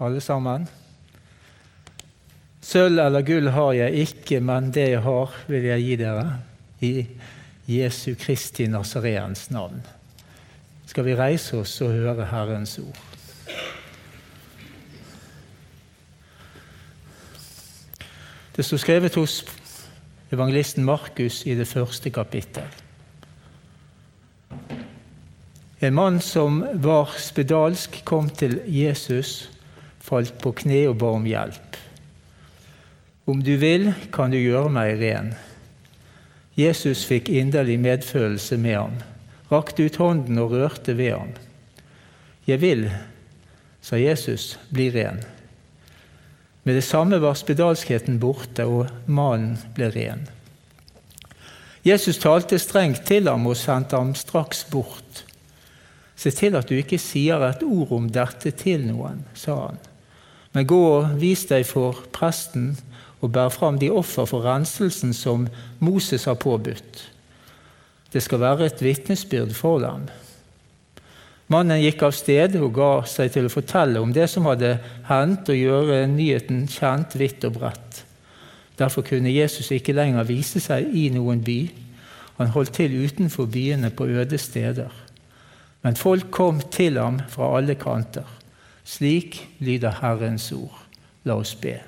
alle sammen. Sølv eller gull har jeg ikke, men det jeg har, vil jeg gi dere. I Jesu Kristi Nazareens navn. Skal vi reise oss og høre Herrens ord? Det står skrevet hos evangelisten Markus i det første kapittel. En mann som var spedalsk, kom til Jesus, falt på kne og ba om hjelp. Om du vil, kan du gjøre meg ren. Jesus fikk inderlig medfølelse med ham, rakte ut hånden og rørte ved ham. Jeg vil, sa Jesus, bli ren. Med det samme var spedalskheten borte, og mannen ble ren. Jesus talte strengt til ham og sendte ham straks bort. Se til at du ikke sier et ord om dette til noen, sa han. Men gå og vis deg for presten og bær fram de offer for renselsen som Moses har påbudt. Det skal være et vitnesbyrd for dem. Mannen gikk av sted og ga seg til å fortelle om det som hadde hendt, og gjøre nyheten kjent vidt og bredt. Derfor kunne Jesus ikke lenger vise seg i noen by. Han holdt til utenfor byene på øde steder. Men folk kom til ham fra alle kanter. Slik lyder Herrens ord. La oss be.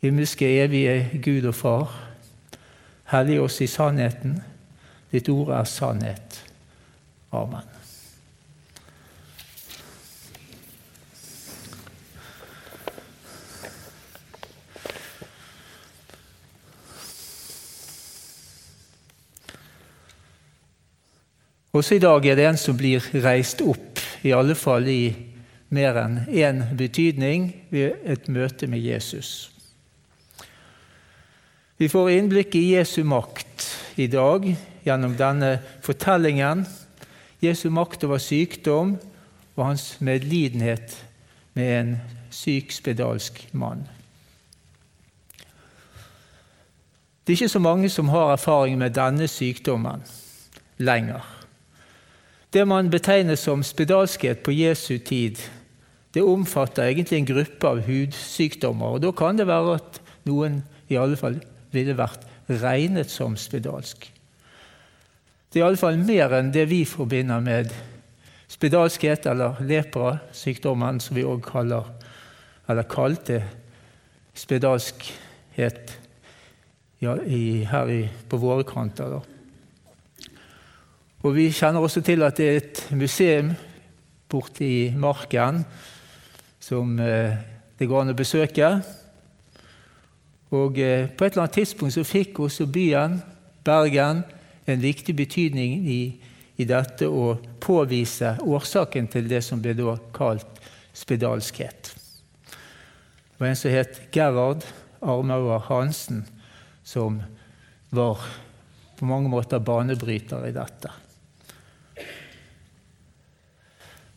Himmelske evige Gud og Far, hellig oss i sannheten. Ditt ord er sannhet. Amen. Også i dag er det en som blir reist opp, i alle fall i mer enn én betydning, ved et møte med Jesus. Vi får innblikk i Jesu makt i dag gjennom denne fortellingen. Jesu makt over sykdom og hans medlidenhet med en syk, spedalsk mann. Det er ikke så mange som har erfaring med denne sykdommen lenger. Det man betegner som spedalskhet på Jesu tid, det omfatter egentlig en gruppe av hudsykdommer. og Da kan det være at noen i alle fall ville vært regnet som spedalsk. Det er iallfall mer enn det vi forbinder med spedalskhet eller lepra-sykdommen, som vi òg kaller, eller kalte spedalskhet ja, i, her i, på våre kanter. Da. Og Vi kjenner også til at det er et museum borte i marken som eh, det går an å besøke. Og eh, På et eller annet tidspunkt så fikk også byen, Bergen, en viktig betydning i, i dette å påvise årsaken til det som ble da kalt spedalskhet. Det var en som het Gerhard Armauer Hansen, som var på mange måter banebryter i dette.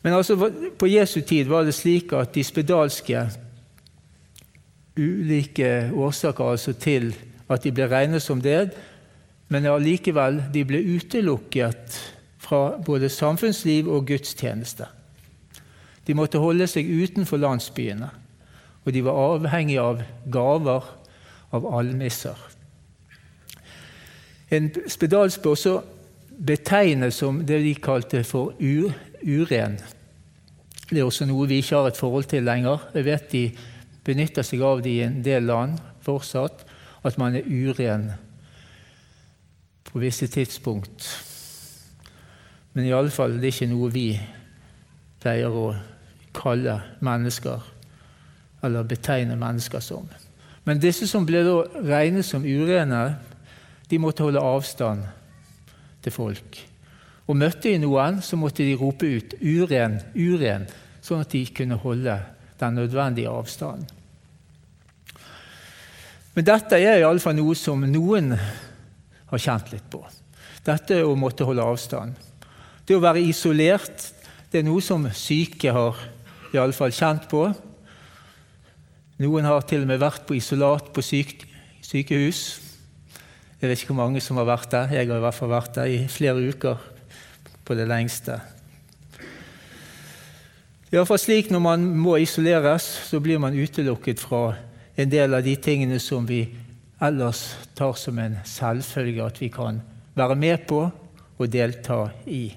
Men altså, på Jesu tid var det slik at de spedalske Ulike årsaker altså til at de ble regnet som det, men allikevel de ble utelukket fra både samfunnsliv og gudstjeneste. De måtte holde seg utenfor landsbyene, og de var avhengige av gaver, av almisser. En spedalsk ble også betegnet som det de kalte for uren. Det er også noe vi ikke har et forhold til lenger. Jeg vet de benytter seg av det i en del land fortsatt, at man er uren på visse tidspunkt. Men i alle fall, det er ikke noe vi pleier å kalle mennesker, eller betegne mennesker som. Men disse som ble regnet som urene, de måtte holde avstand til folk. Og møtte de noen, så måtte de rope ut 'uren, uren', sånn at de kunne holde den nødvendige avstanden. Men dette er iallfall noe som noen har kjent litt på. Dette å måtte holde avstand. Det å være isolert det er noe som syke har iallfall kjent på. Noen har til og med vært på isolat på syk, sykehus. Jeg vet ikke hvor mange som har vært der. Jeg har i hvert fall vært der i flere uker på det lengste. Iallfall slik når man må isoleres, så blir man utelukket fra en del av de tingene som vi ellers tar som en selvfølge at vi kan være med på og delta i.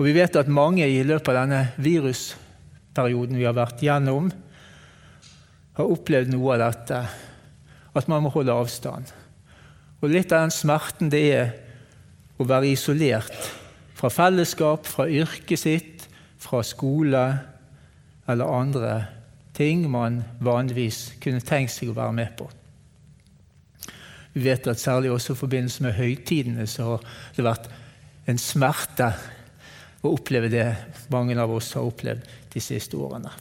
Og Vi vet at mange i løpet av denne virusperioden vi har vært gjennom, har opplevd noe av dette, at man må holde avstand. Og Litt av den smerten det er å være isolert fra fellesskap, fra yrket sitt, fra skole eller andre ting man vanligvis kunne tenkt seg å være med på. Vi vet at særlig også i forbindelse med høytidene så har det vært en smerte å oppleve det mange av oss har opplevd de siste årene.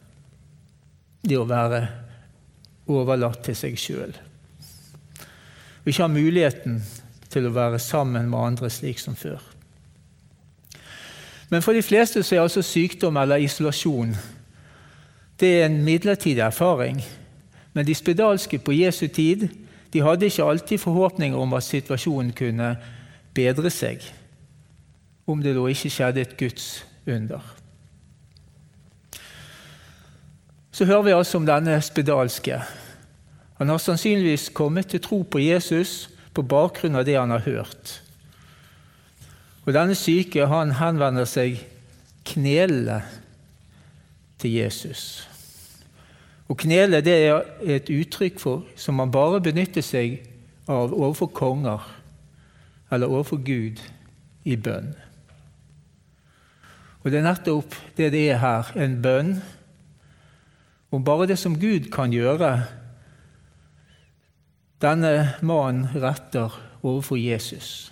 Det å være overlatt til seg sjøl. Ikke ha muligheten til å være sammen med andre slik som før. Men for de fleste så er altså sykdom eller isolasjon det er en midlertidig erfaring. Men de spedalske på Jesu tid de hadde ikke alltid forhåpninger om at situasjonen kunne bedre seg, om det da ikke skjedde et Guds under. Så hører vi altså om denne spedalske. Han har sannsynligvis kommet til tro på Jesus på bakgrunn av det han har hørt. Og Denne syke han henvender seg knelende til Jesus. Og Knele det er et uttrykk for, som man bare benytter seg av overfor konger eller overfor Gud i bønn. Og Det er nettopp det det er her, en bønn om bare det som Gud kan gjøre. Denne mannen retter overfor Jesus.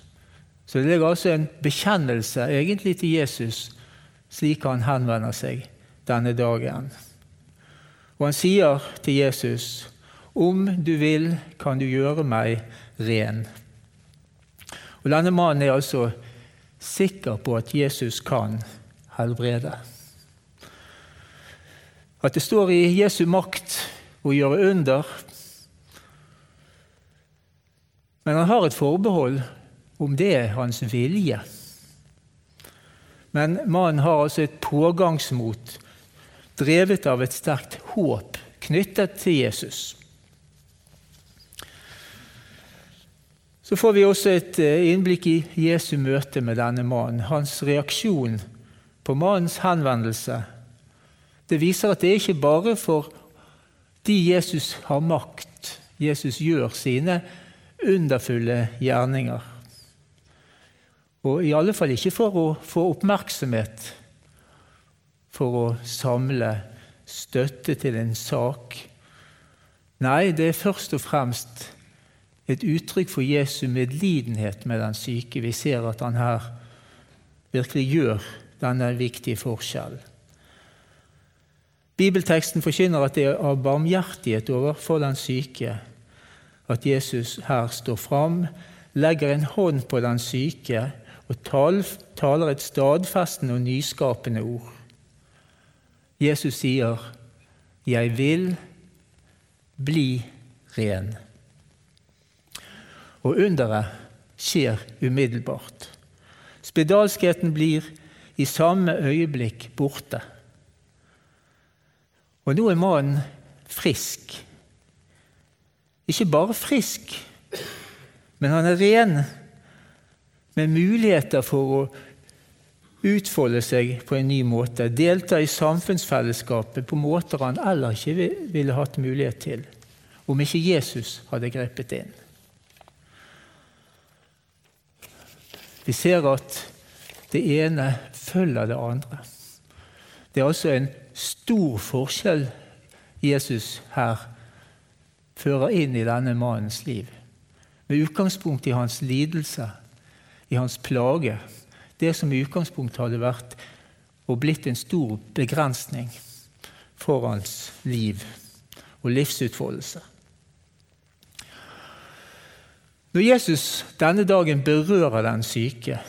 Så det ligger altså en bekjennelse egentlig til Jesus, slik han henvender seg denne dagen. Og han sier til Jesus, 'Om du vil, kan du gjøre meg ren.' Og Denne mannen er altså sikker på at Jesus kan helbrede. At det står i Jesu makt å gjøre under. Men han har et forbehold om det er hans vilje. Men mannen har altså et pågangsmot drevet av et sterkt håp knyttet til Jesus. Så får vi også et eh, innblikk i Jesu møte med denne mannen. Hans reaksjon på mannens henvendelse. Det viser at det er ikke bare for de Jesus har makt, Jesus gjør sine underfulle gjerninger. Og i alle fall ikke for å få oppmerksomhet for å samle støtte til en sak. Nei, det er først og fremst et uttrykk for Jesu medlidenhet med den syke. Vi ser at han her virkelig gjør denne viktige forskjellen. Bibelteksten forkynner at det er av barmhjertighet overfor den syke at Jesus her står fram, legger en hånd på den syke og taler et stadfestende og nyskapende ord. Jesus sier, 'Jeg vil bli ren'. Og underet skjer umiddelbart. Spedalskheten blir i samme øyeblikk borte. Og nå er mannen frisk. Ikke bare frisk, men han er ren, med muligheter for å utfolde seg på en ny måte, delta i samfunnsfellesskapet på måter han eller ikke ville hatt mulighet til om ikke Jesus hadde grepet inn. Vi ser at det ene følger det andre. Det er altså en stor forskjell Jesus her fører inn i denne mannens liv. Med utgangspunkt i hans lidelse, i hans plage det som i utgangspunktet hadde vært og blitt en stor begrensning for hans liv og livsutfoldelse. Når Jesus denne dagen berører den syke,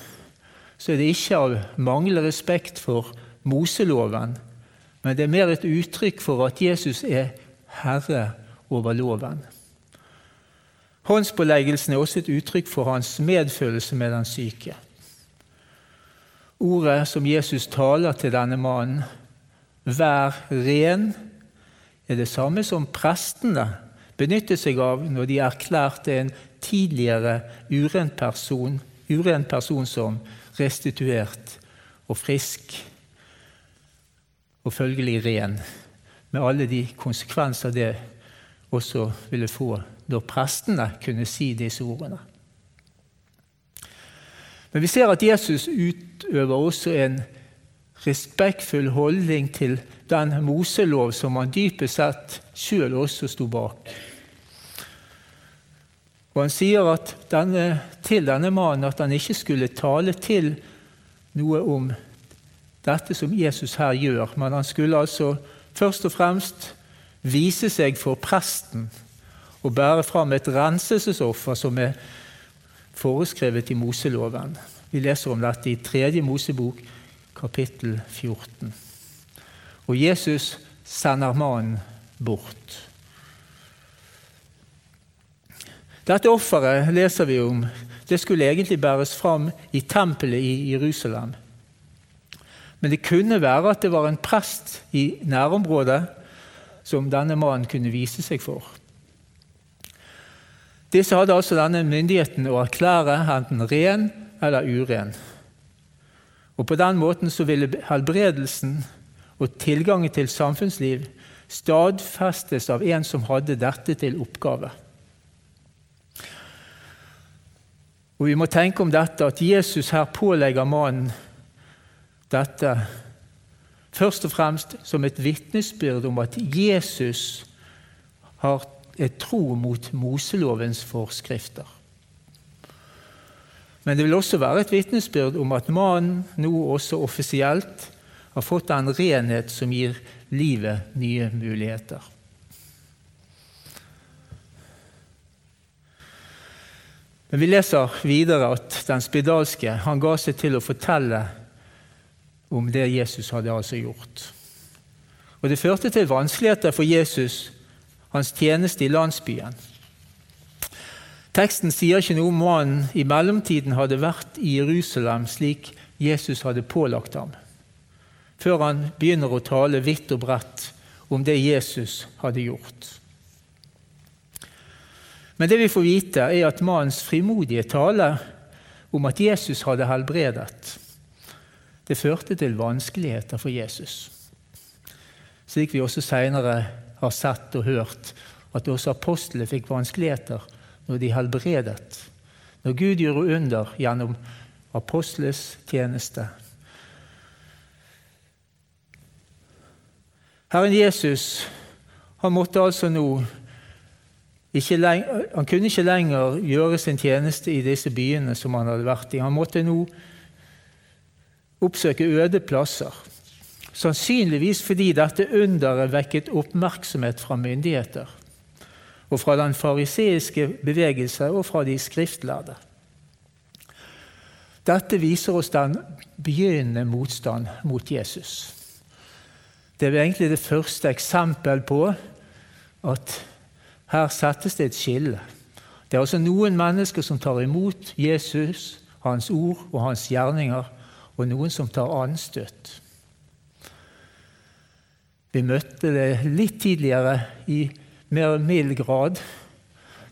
så er det ikke av manglende respekt for Moseloven, men det er mer et uttrykk for at Jesus er herre over loven. Håndspåleggelsen er også et uttrykk for hans medfølelse med den syke. Ordet som Jesus taler til denne mannen, 'vær ren', er det samme som prestene benyttet seg av når de erklærte en tidligere urent person, uren person som restituert og frisk og følgelig ren, med alle de konsekvenser det også ville få da prestene kunne si disse ordene. Men vi ser at Jesus utøver også en respektfull holdning til den Moselov som han dypest sett sjøl også sto bak. Og Han sier denne, til denne mannen at han ikke skulle tale til noe om dette som Jesus her gjør, men han skulle altså først og fremst vise seg for presten og bære fram et renselsesoffer som er foreskrevet i Moseloven. Vi leser om dette i 3. Mosebok, kapittel 14. Og Jesus sender mannen bort. Dette offeret leser vi om. Det skulle egentlig bæres fram i tempelet i Jerusalem. Men det kunne være at det var en prest i nærområdet som denne mannen kunne vise seg for. Disse hadde altså denne myndigheten å erklære enten ren eller uren. Og På den måten så ville helbredelsen og tilgangen til samfunnsliv stadfestes av en som hadde dette til oppgave. Og Vi må tenke om dette at Jesus her pålegger mannen dette først og fremst som et vitnesbyrd om at Jesus har et tro mot Moselovens forskrifter. Men det vil også være et vitnesbyrd om at mannen nå også offisielt har fått den renhet som gir livet nye muligheter. Men vi leser videre at den spedalske han ga seg til å fortelle om det Jesus hadde altså gjort. Og Det førte til vanskeligheter for Jesus, hans tjeneste i landsbyen. Teksten sier ikke noe om mannen i mellomtiden hadde vært i Jerusalem slik Jesus hadde pålagt ham, før han begynner å tale vidt og bredt om det Jesus hadde gjort. Men det vi får vite, er at mannens frimodige tale om at Jesus hadde helbredet, det førte til vanskeligheter for Jesus. Slik vi også senere har sett og hørt at også apostlene fikk vanskeligheter når de helbredet. Når Gud gjorde under gjennom apostles tjeneste. Herren Jesus han måtte altså nå lenger, han kunne ikke lenger gjøre sin tjeneste i disse byene som han hadde vært i. Han måtte nå oppsøke øde plasser. Sannsynligvis fordi dette underet vekket oppmerksomhet fra myndigheter, og fra den fariseiske bevegelse og fra de skriftlærde. Dette viser oss den begynnende motstand mot Jesus. Det er egentlig det første eksempel på at her settes det et skille. Det er altså noen mennesker som tar imot Jesus, hans ord og hans gjerninger, og noen som tar anstøt. Vi møtte det litt tidligere i mer mild grad,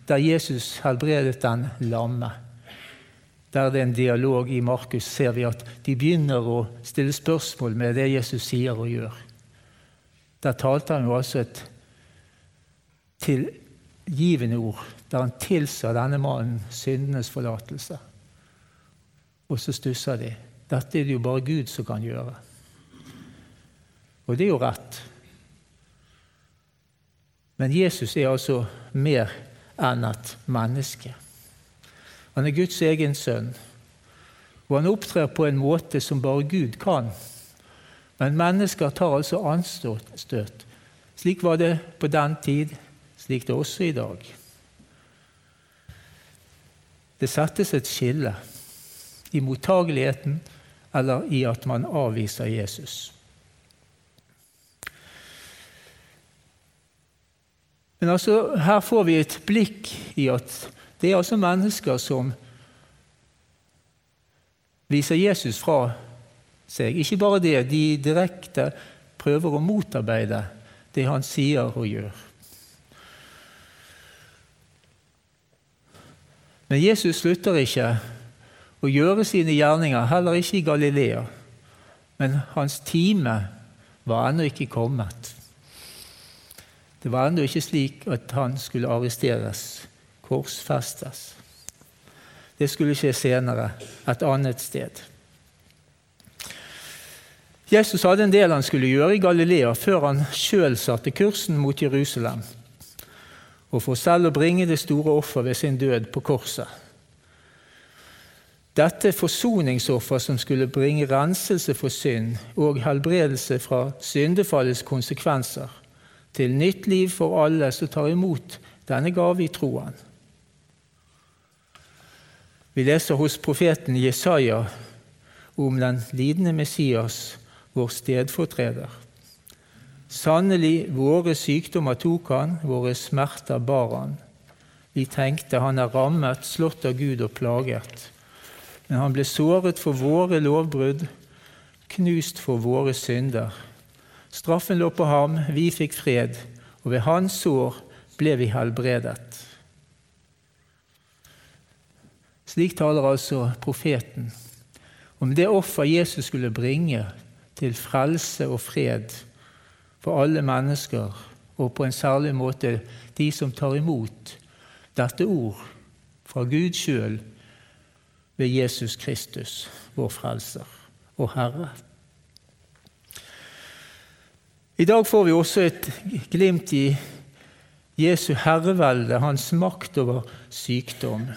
der Jesus helbredet den lamme. Der det er en dialog i Markus, ser vi at de begynner å stille spørsmål med det Jesus sier og gjør. Der talte han jo altså et tilgivende ord der han tilsa denne mannen syndenes forlatelse. Og så stusser de. Dette er det jo bare Gud som kan gjøre. Og det er jo rett. Men Jesus er altså mer enn et menneske. Han er Guds egen sønn, og han opptrer på en måte som bare Gud kan. Men mennesker tar altså anstøt. Slik var det på den tid, slik det er også i dag. Det settes et skille i mottageligheten eller i at man avviser Jesus. Men altså, her får vi et blikk i at det er altså mennesker som viser Jesus fra seg. Ikke bare det, de direkte prøver å motarbeide det han sier og gjør. Men Jesus slutter ikke å gjøre sine gjerninger, heller ikke i Galilea. Men hans time var ennå ikke kommet. Det var ennå ikke slik at han skulle arresteres, korsfestes. Det skulle skje senere, et annet sted. Jesus hadde en del han skulle gjøre i Galilea før han sjøl satte kursen mot Jerusalem, og for selv å bringe det store offer ved sin død på korset. Dette forsoningsoffer som skulle bringe renselse for synd og helbredelse fra syndefallets konsekvenser, til nytt liv for alle som tar imot denne gave i troen. Vi leser hos profeten Jesaja om den lidende Messias, vår stedfortreder. Sannelig, våre sykdommer tok han, våre smerter bar han. Vi tenkte han er rammet, slått av Gud og plaget. Men han ble såret for våre lovbrudd, knust for våre synder. Straffen lå på ham, vi fikk fred, og ved hans sår ble vi helbredet. Slik taler altså profeten om det offer Jesus skulle bringe til frelse og fred for alle mennesker, og på en særlig måte de som tar imot dette ord fra Gud sjøl ved Jesus Kristus, vår Frelser og Herre. I dag får vi også et glimt i Jesu herrevelde, hans makt over sykdom.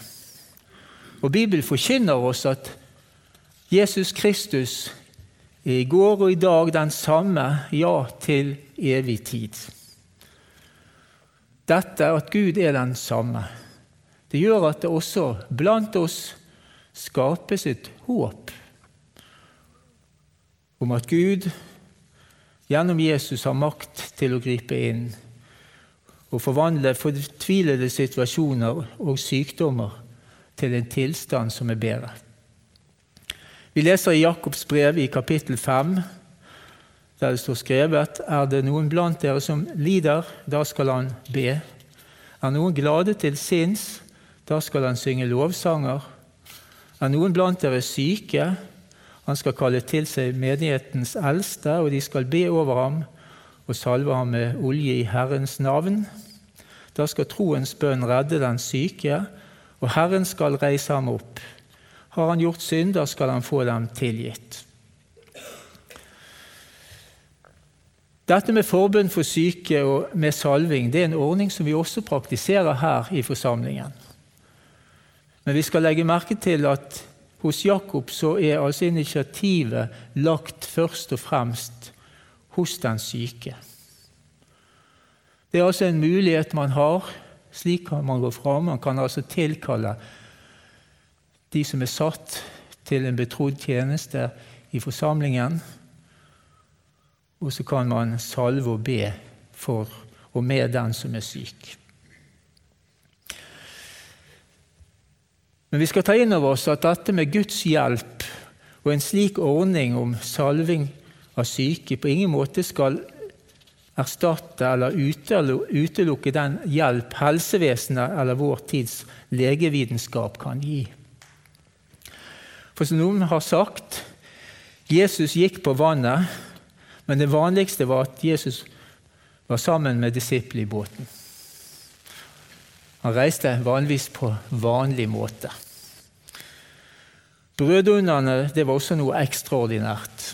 Og Bibelen forkynner oss at Jesus Kristus er i går og i dag den samme, ja, til evig tid. Dette at Gud er den samme, det gjør at det også blant oss skapes et håp om at Gud gjennom Jesus har makt til å gripe inn og forvandle fortvilede situasjoner og sykdommer til en tilstand som er bedre. Vi leser i Jakobs brev i kapittel 5, der det står skrevet Er det noen blant dere som lider, da skal han be. Er noen glade til sinns, da skal han synge lovsanger. Er noen blant dere syke? Han skal kalle til seg menighetens eldste, og de skal be over ham og salve ham med olje i Herrens navn. Da skal troens bønn redde den syke, og Herren skal reise ham opp. Har han gjort synder, skal han få dem tilgitt. Dette med forbund for syke og med salving det er en ordning som vi også praktiserer her i forsamlingen. Men vi skal legge merke til at hos Jakob så er altså initiativet lagt først og fremst hos den syke. Det er altså en mulighet man har. Slik kan man gå fram. Man kan altså tilkalle de som er satt til en betrodd tjeneste i forsamlingen. Og så kan man salve og be for og med den som er syk. Men vi skal ta inn over oss at dette med Guds hjelp og en slik ordning om salving av syke på ingen måte skal erstatte eller utelukke den hjelp helsevesenet eller vår tids legevitenskap kan gi. For som noen har sagt Jesus gikk på vannet, men det vanligste var at Jesus var sammen med disiplene i båten. Han reiste vanligvis på vanlig måte. Brødunderne det var også noe ekstraordinært.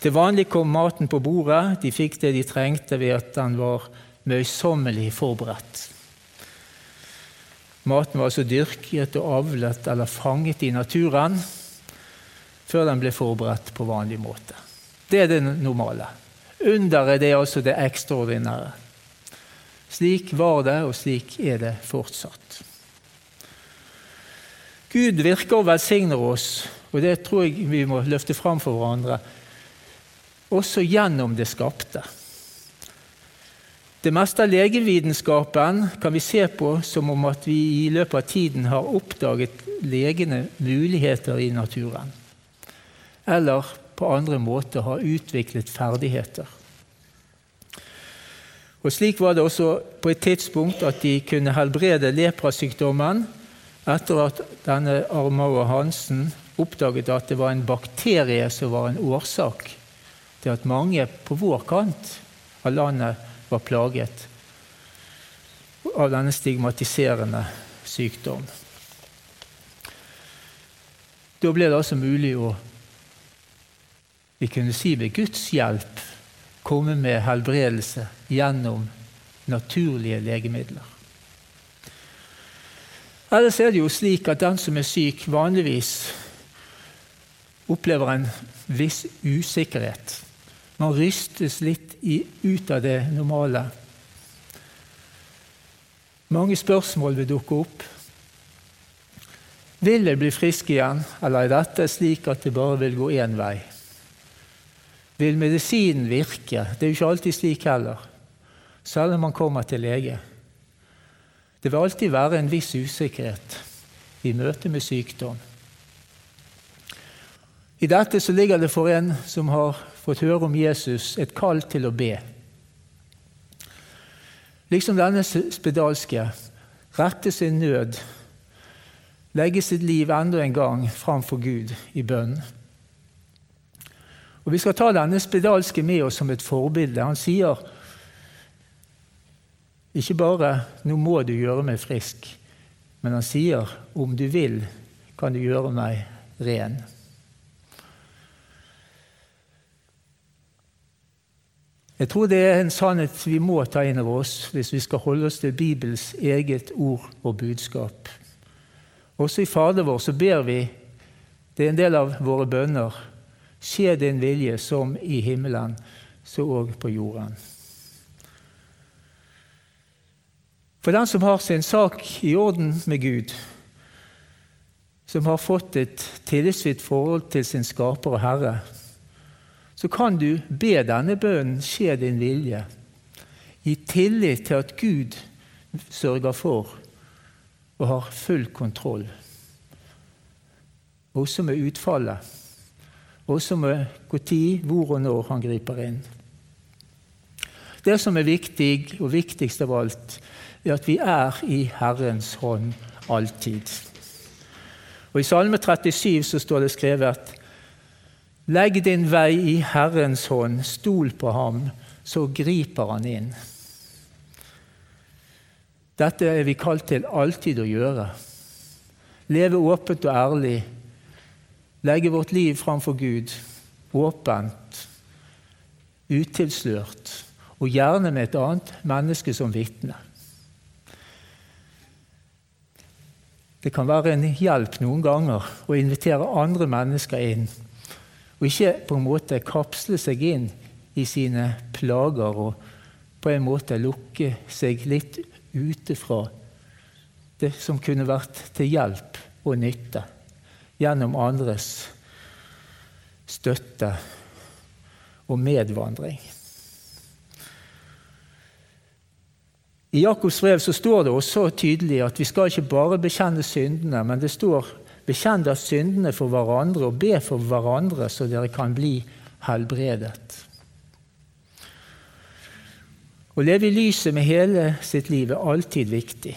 Til vanlig kom maten på bordet. De fikk det de trengte ved at den var møysommelig forberedt. Maten var altså dyrket og avlet eller fanget i naturen før den ble forberedt på vanlig måte. Det er det normale. Underet det er altså det ekstraordinære. Slik var det, og slik er det fortsatt. Gud virker og velsigner oss, og det tror jeg vi må løfte fram for hverandre, også gjennom det skapte. Det meste av legevitenskapen kan vi se på som om at vi i løpet av tiden har oppdaget legende muligheter i naturen. Eller på andre måter har utviklet ferdigheter. Og Slik var det også på et tidspunkt at de kunne helbrede leprasykdommen etter at denne Armauer Hansen oppdaget at det var en bakterie som var en årsak til at mange på vår kant av landet var plaget av denne stigmatiserende sykdom. Da ble det altså mulig å vi kunne si ved Guds hjelp komme med helbredelse gjennom naturlige legemidler. Ellers er det jo slik at den som er syk, vanligvis opplever en viss usikkerhet. Man rystes litt ut av det normale. Mange spørsmål vil dukke opp. Vil jeg bli frisk igjen, eller er dette slik at det bare vil gå én vei? Vil medisinen virke? Det er jo ikke alltid slik heller, selv om man kommer til lege. Det vil alltid være en viss usikkerhet i møte med sykdom. I dette så ligger det for en som har fått høre om Jesus, et kall til å be. Liksom denne spedalske rette sin nød, legge sitt liv enda en gang framfor Gud i bønn. Og Vi skal ta denne spedalske med oss som et forbilde. Han sier ikke bare 'nå må du gjøre meg frisk', men han sier 'om du vil, kan du gjøre meg ren'. Jeg tror det er en sannhet vi må ta inn over oss hvis vi skal holde oss til Bibels eget ord og budskap. Også i Fader vår så ber vi, det er en del av våre bønner, Skje din vilje som i himmelen, så òg på jorden. For den som har sin sak i orden med Gud, som har fått et tillitsvitt forhold til sin skaper og Herre, så kan du be denne bønnen skje din vilje, i tillit til at Gud sørger for og har full kontroll, også med utfallet også med når, hvor og når han griper inn. Det som er viktig, og viktigst av alt, er at vi er i Herrens hånd alltid. Og I Salme 37 så står det skrevet Legg din vei i Herrens hånd, stol på ham, så griper han inn. Dette er vi kalt til alltid å gjøre. Leve åpent og ærlig legge vårt liv framfor Gud åpent, utilslørt, og gjerne med et annet menneske som vitne. Det kan være en hjelp noen ganger å invitere andre mennesker inn, og ikke på en måte kapsle seg inn i sine plager og på en måte lukke seg litt ute fra det som kunne vært til hjelp og nytte gjennom andres støtte og medvandring. I Jakobs brev så står det også tydelig at vi skal ikke bare bekjenne syndene, men det står 'bekjenn da syndene for hverandre og be for hverandre, så dere kan bli helbredet'. Å leve i lyset med hele sitt liv er alltid viktig.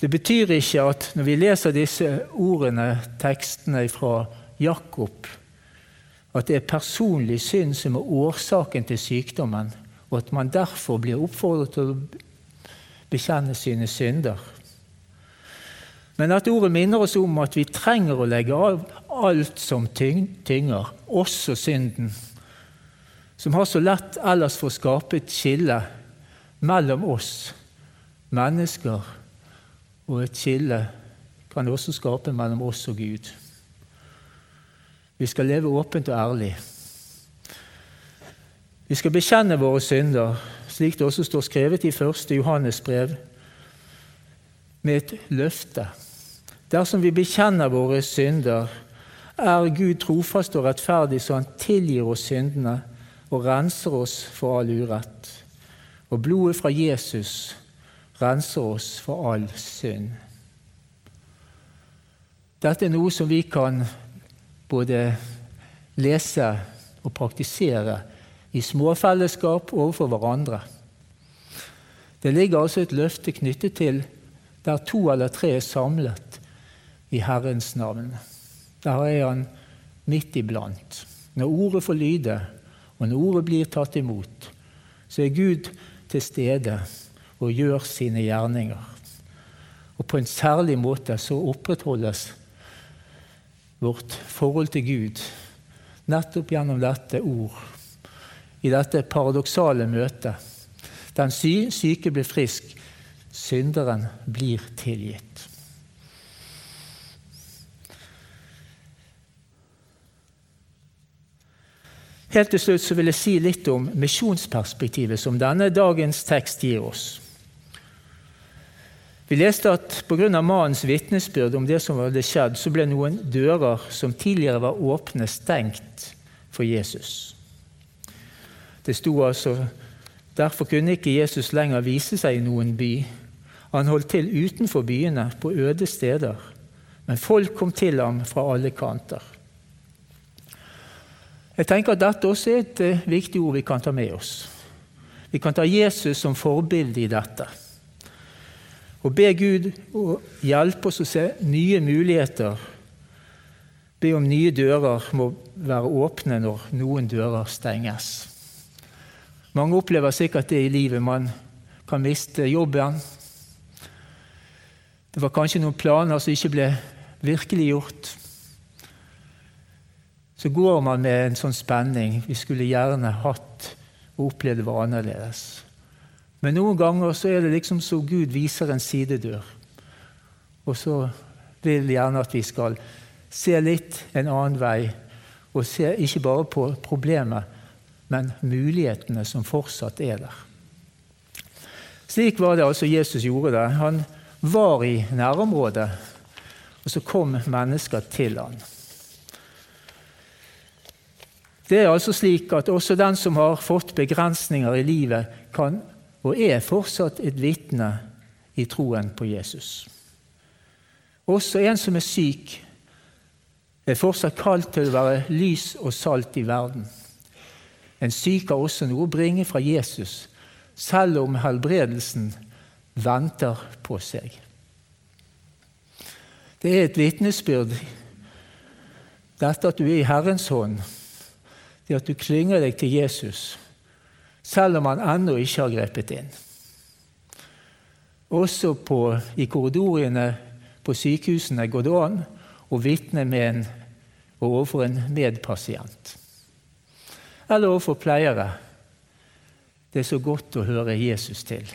Det betyr ikke at når vi leser disse ordene, tekstene fra Jakob, at det er personlig synd som er årsaken til sykdommen, og at man derfor blir oppfordret til å bekjenne sine synder. Men at ordet minner oss om at vi trenger å legge av alt som tynger, også synden, som har så lett ellers for å skape et skille mellom oss mennesker og et skille kan også skape mellom oss og Gud. Vi skal leve åpent og ærlig. Vi skal bekjenne våre synder, slik det også står skrevet i 1. Johannes brev, med et løfte. Dersom vi bekjenner våre synder, er Gud trofast og rettferdig, så han tilgir oss syndene og renser oss for all urett. Og blodet fra Jesus renser oss for all synd. Dette er noe som vi kan både lese og praktisere i småfellesskap overfor hverandre. Det ligger altså et løfte knyttet til der to eller tre er samlet i Herrens navn. Der er Han midt iblant. Når ordet får lyde, og når ordet blir tatt imot, så er Gud til stede og gjør sine gjerninger. Og på en særlig måte så opprettholdes vårt forhold til Gud nettopp gjennom dette ord, i dette paradoksale møtet. Den syke blir frisk, synderen blir tilgitt. Helt til slutt vil jeg si litt om misjonsperspektivet som denne dagens tekst gir oss. Vi leste at pga. mannens vitnesbyrd om det som hadde skjedd, så ble noen dører som tidligere var åpne, stengt for Jesus. Det sto altså Derfor kunne ikke Jesus lenger vise seg i noen by. Han holdt til utenfor byene, på øde steder. Men folk kom til ham fra alle kanter. Jeg tenker at Dette også er et uh, viktig ord vi kan ta med oss. Vi kan ta Jesus som forbilde i dette. Og be Gud å hjelpe oss å se nye muligheter. Be om nye dører må være åpne når noen dører stenges. Mange opplever sikkert det i livet. Man kan miste jobben. Det var kanskje noen planer som ikke ble virkeliggjort så går man med en sånn spenning. Vi skulle gjerne hatt og opplevd det var annerledes. Men noen ganger så er det liksom så Gud viser en sidedør. Og så vil gjerne at vi skal se litt en annen vei, og se ikke bare på problemet, men mulighetene som fortsatt er der. Slik var det altså Jesus gjorde det. Han var i nærområdet, og så kom mennesker til han. Det er altså slik at også den som har fått begrensninger i livet, kan og er fortsatt et vitne i troen på Jesus. Også en som er syk, er fortsatt kalt til å være lys og salt i verden. En syk har også noe å bringe fra Jesus, selv om helbredelsen venter på seg. Det er et vitnesbyrd, dette at du er i Herrens hånd det at du klynger deg til Jesus, selv om han ennå ikke har grepet inn. Også på, i korridorene på sykehusene går det an å vitne med en, overfor en medpasient. Eller overfor pleiere. Det er så godt å høre Jesus til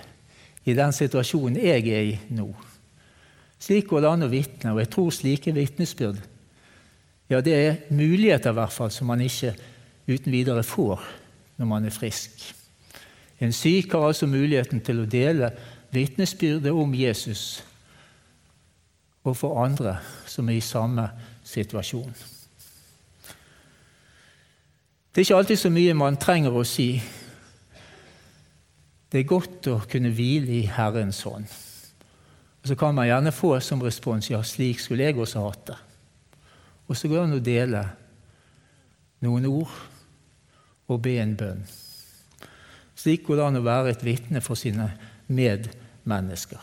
i den situasjonen jeg er i nå. Slik går det an å vitne, og jeg tror slike vitnesbyrd ja, det er muligheter i hvert fall som man ikke uten videre får når man er frisk. En syk har altså muligheten til å dele vitnesbyrdet om Jesus og for andre som er i samme situasjon. Det er ikke alltid så mye man trenger å si. Det er godt å kunne hvile i Herrens hånd. Og Så kan man gjerne få som respons ja, slik skulle jeg også hatt det. Og så går det an å dele noen ord og be en bønn. Slik går det an å være et vitne for sine medmennesker.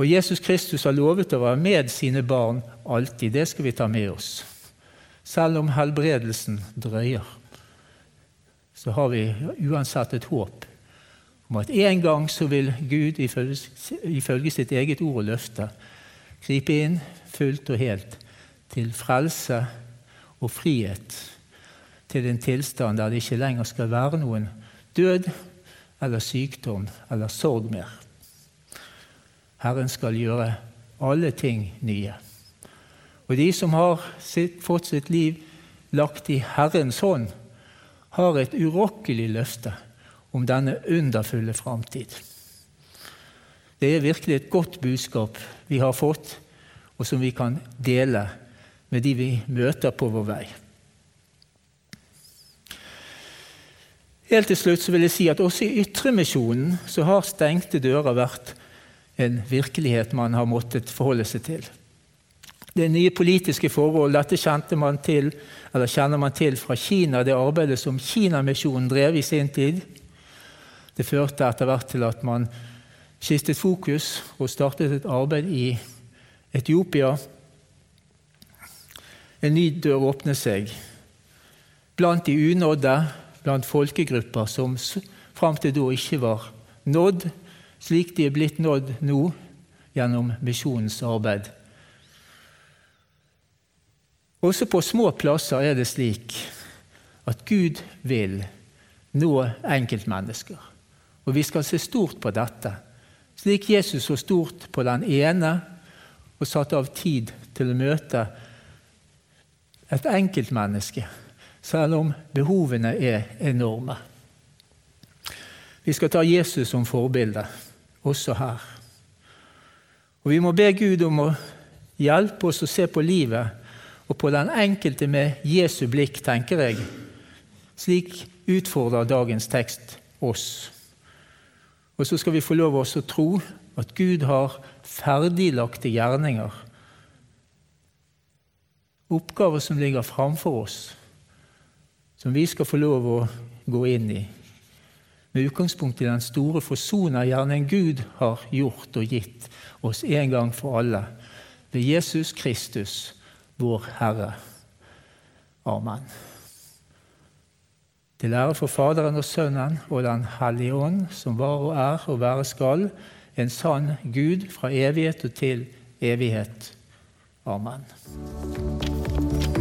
Og Jesus Kristus har lovet å være med sine barn alltid. Det skal vi ta med oss. Selv om helbredelsen drøyer, så har vi uansett et håp om at en gang så vil Gud ifølge sitt eget ord og løfte gripe inn fullt og helt til frelse og frihet til en tilstand der det ikke lenger skal være noen død eller sykdom eller sorg mer. Herren skal gjøre alle ting nye. Og de som har sitt, fått sitt liv lagt i Herrens hånd, har et urokkelig løfte om denne underfulle framtid. Det er virkelig et godt budskap vi har fått, og som vi kan dele med de vi møter på vår vei. Helt til slutt vil jeg si at også i Ytremisjonen har stengte dører vært en virkelighet man har måttet forholde seg til. Det er nye politiske forhold. Dette man til, kjenner man til fra Kina, det arbeidet som Kinamisjonen drev i sin tid. Det førte etter hvert til at man skiftet fokus og startet et arbeid i Etiopia. En ny dør åpnet seg. Blant de unådde blant folkegrupper som fram til da ikke var nådd, slik de er blitt nådd nå gjennom misjonens arbeid. Også på små plasser er det slik at Gud vil nå enkeltmennesker. Og vi skal se stort på dette, slik Jesus så stort på den ene og satte av tid til å møte et enkeltmenneske selv om behovene er enorme. Vi skal ta Jesus som forbilde, også her. Og Vi må be Gud om å hjelpe oss å se på livet og på den enkelte med Jesu blikk, tenker jeg. Slik utfordrer dagens tekst oss. Og så skal vi få lov å tro at Gud har ferdiglagte gjerninger. Oppgaver som ligger framfor oss som vi skal få lov å gå inn i, med utgangspunkt i den store forsonergjerningen Gud har gjort og gitt oss en gang for alle, ved Jesus Kristus, vår Herre. Amen. Til ære for Faderen og Sønnen og Den hellige ånd, som var og er og være skal, en sann Gud fra evighet og til evighet. Amen.